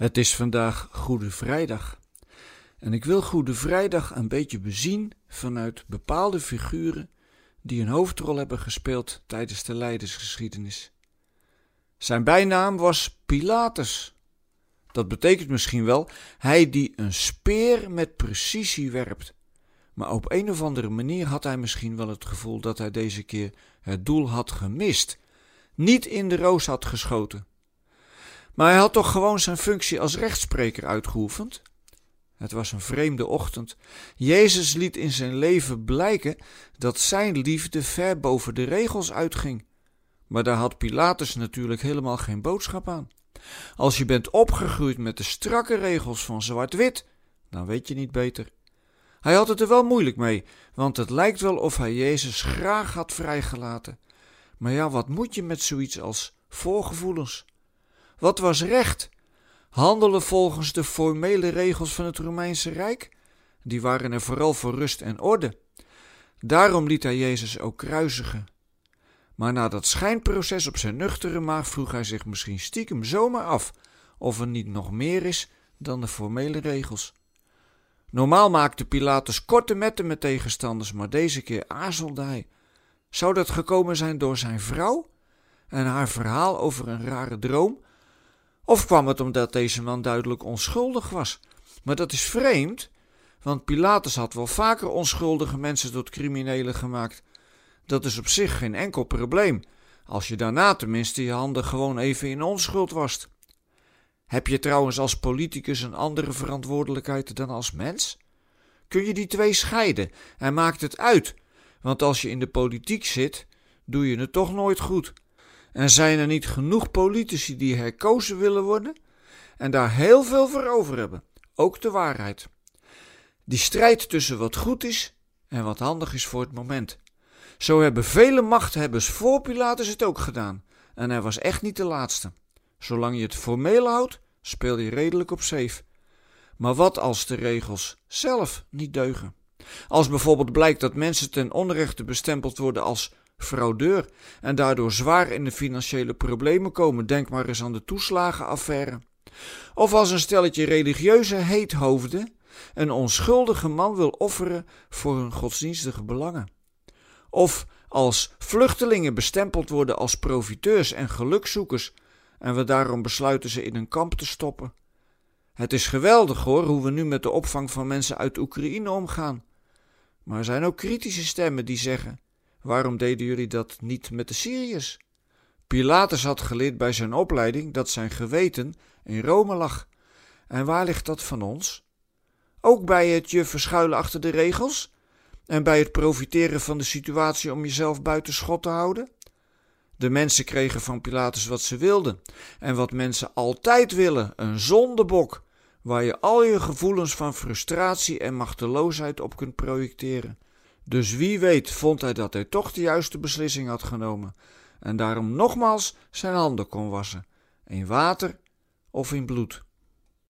Het is vandaag Goede Vrijdag. En ik wil Goede Vrijdag een beetje bezien vanuit bepaalde figuren die een hoofdrol hebben gespeeld tijdens de leidersgeschiedenis. Zijn bijnaam was Pilatus. Dat betekent misschien wel hij die een speer met precisie werpt. Maar op een of andere manier had hij misschien wel het gevoel dat hij deze keer het doel had gemist, niet in de roos had geschoten. Maar hij had toch gewoon zijn functie als rechtspreker uitgeoefend? Het was een vreemde ochtend. Jezus liet in zijn leven blijken dat zijn liefde ver boven de regels uitging. Maar daar had Pilatus natuurlijk helemaal geen boodschap aan. Als je bent opgegroeid met de strakke regels van zwart-wit, dan weet je niet beter. Hij had het er wel moeilijk mee, want het lijkt wel of hij Jezus graag had vrijgelaten. Maar ja, wat moet je met zoiets als voorgevoelens? Wat was recht? Handelen volgens de formele regels van het Romeinse Rijk? Die waren er vooral voor rust en orde. Daarom liet hij Jezus ook kruisigen. Maar na dat schijnproces op zijn nuchtere maag vroeg hij zich misschien stiekem zomaar af of er niet nog meer is dan de formele regels. Normaal maakte Pilatus korte metten met tegenstanders, maar deze keer aarzelde hij. Zou dat gekomen zijn door zijn vrouw en haar verhaal over een rare droom of kwam het omdat deze man duidelijk onschuldig was? Maar dat is vreemd, want Pilatus had wel vaker onschuldige mensen tot criminelen gemaakt. Dat is op zich geen enkel probleem, als je daarna tenminste je handen gewoon even in onschuld wast. Heb je trouwens als politicus een andere verantwoordelijkheid dan als mens? Kun je die twee scheiden en maakt het uit? Want als je in de politiek zit, doe je het toch nooit goed. En zijn er niet genoeg politici die herkozen willen worden en daar heel veel voor over hebben? Ook de waarheid. Die strijd tussen wat goed is en wat handig is voor het moment. Zo hebben vele machthebbers voor Pilatus het ook gedaan. En hij was echt niet de laatste. Zolang je het formeel houdt, speel je redelijk op safe. Maar wat als de regels zelf niet deugen? Als bijvoorbeeld blijkt dat mensen ten onrechte bestempeld worden als fraudeur en daardoor zwaar in de financiële problemen komen. Denk maar eens aan de toeslagenaffaire. Of als een stelletje religieuze heethoofden een onschuldige man wil offeren voor hun godsdienstige belangen. Of als vluchtelingen bestempeld worden als profiteurs en gelukzoekers en we daarom besluiten ze in een kamp te stoppen. Het is geweldig hoor hoe we nu met de opvang van mensen uit Oekraïne omgaan. Maar er zijn ook kritische stemmen die zeggen: Waarom deden jullie dat niet met de Syriërs? Pilatus had geleerd bij zijn opleiding dat zijn geweten in Rome lag. En waar ligt dat van ons? Ook bij het je verschuilen achter de regels? En bij het profiteren van de situatie om jezelf buiten schot te houden? De mensen kregen van Pilatus wat ze wilden. En wat mensen altijd willen: een zondebok, waar je al je gevoelens van frustratie en machteloosheid op kunt projecteren. Dus wie weet vond hij dat hij toch de juiste beslissing had genomen en daarom nogmaals zijn handen kon wassen, in water of in bloed.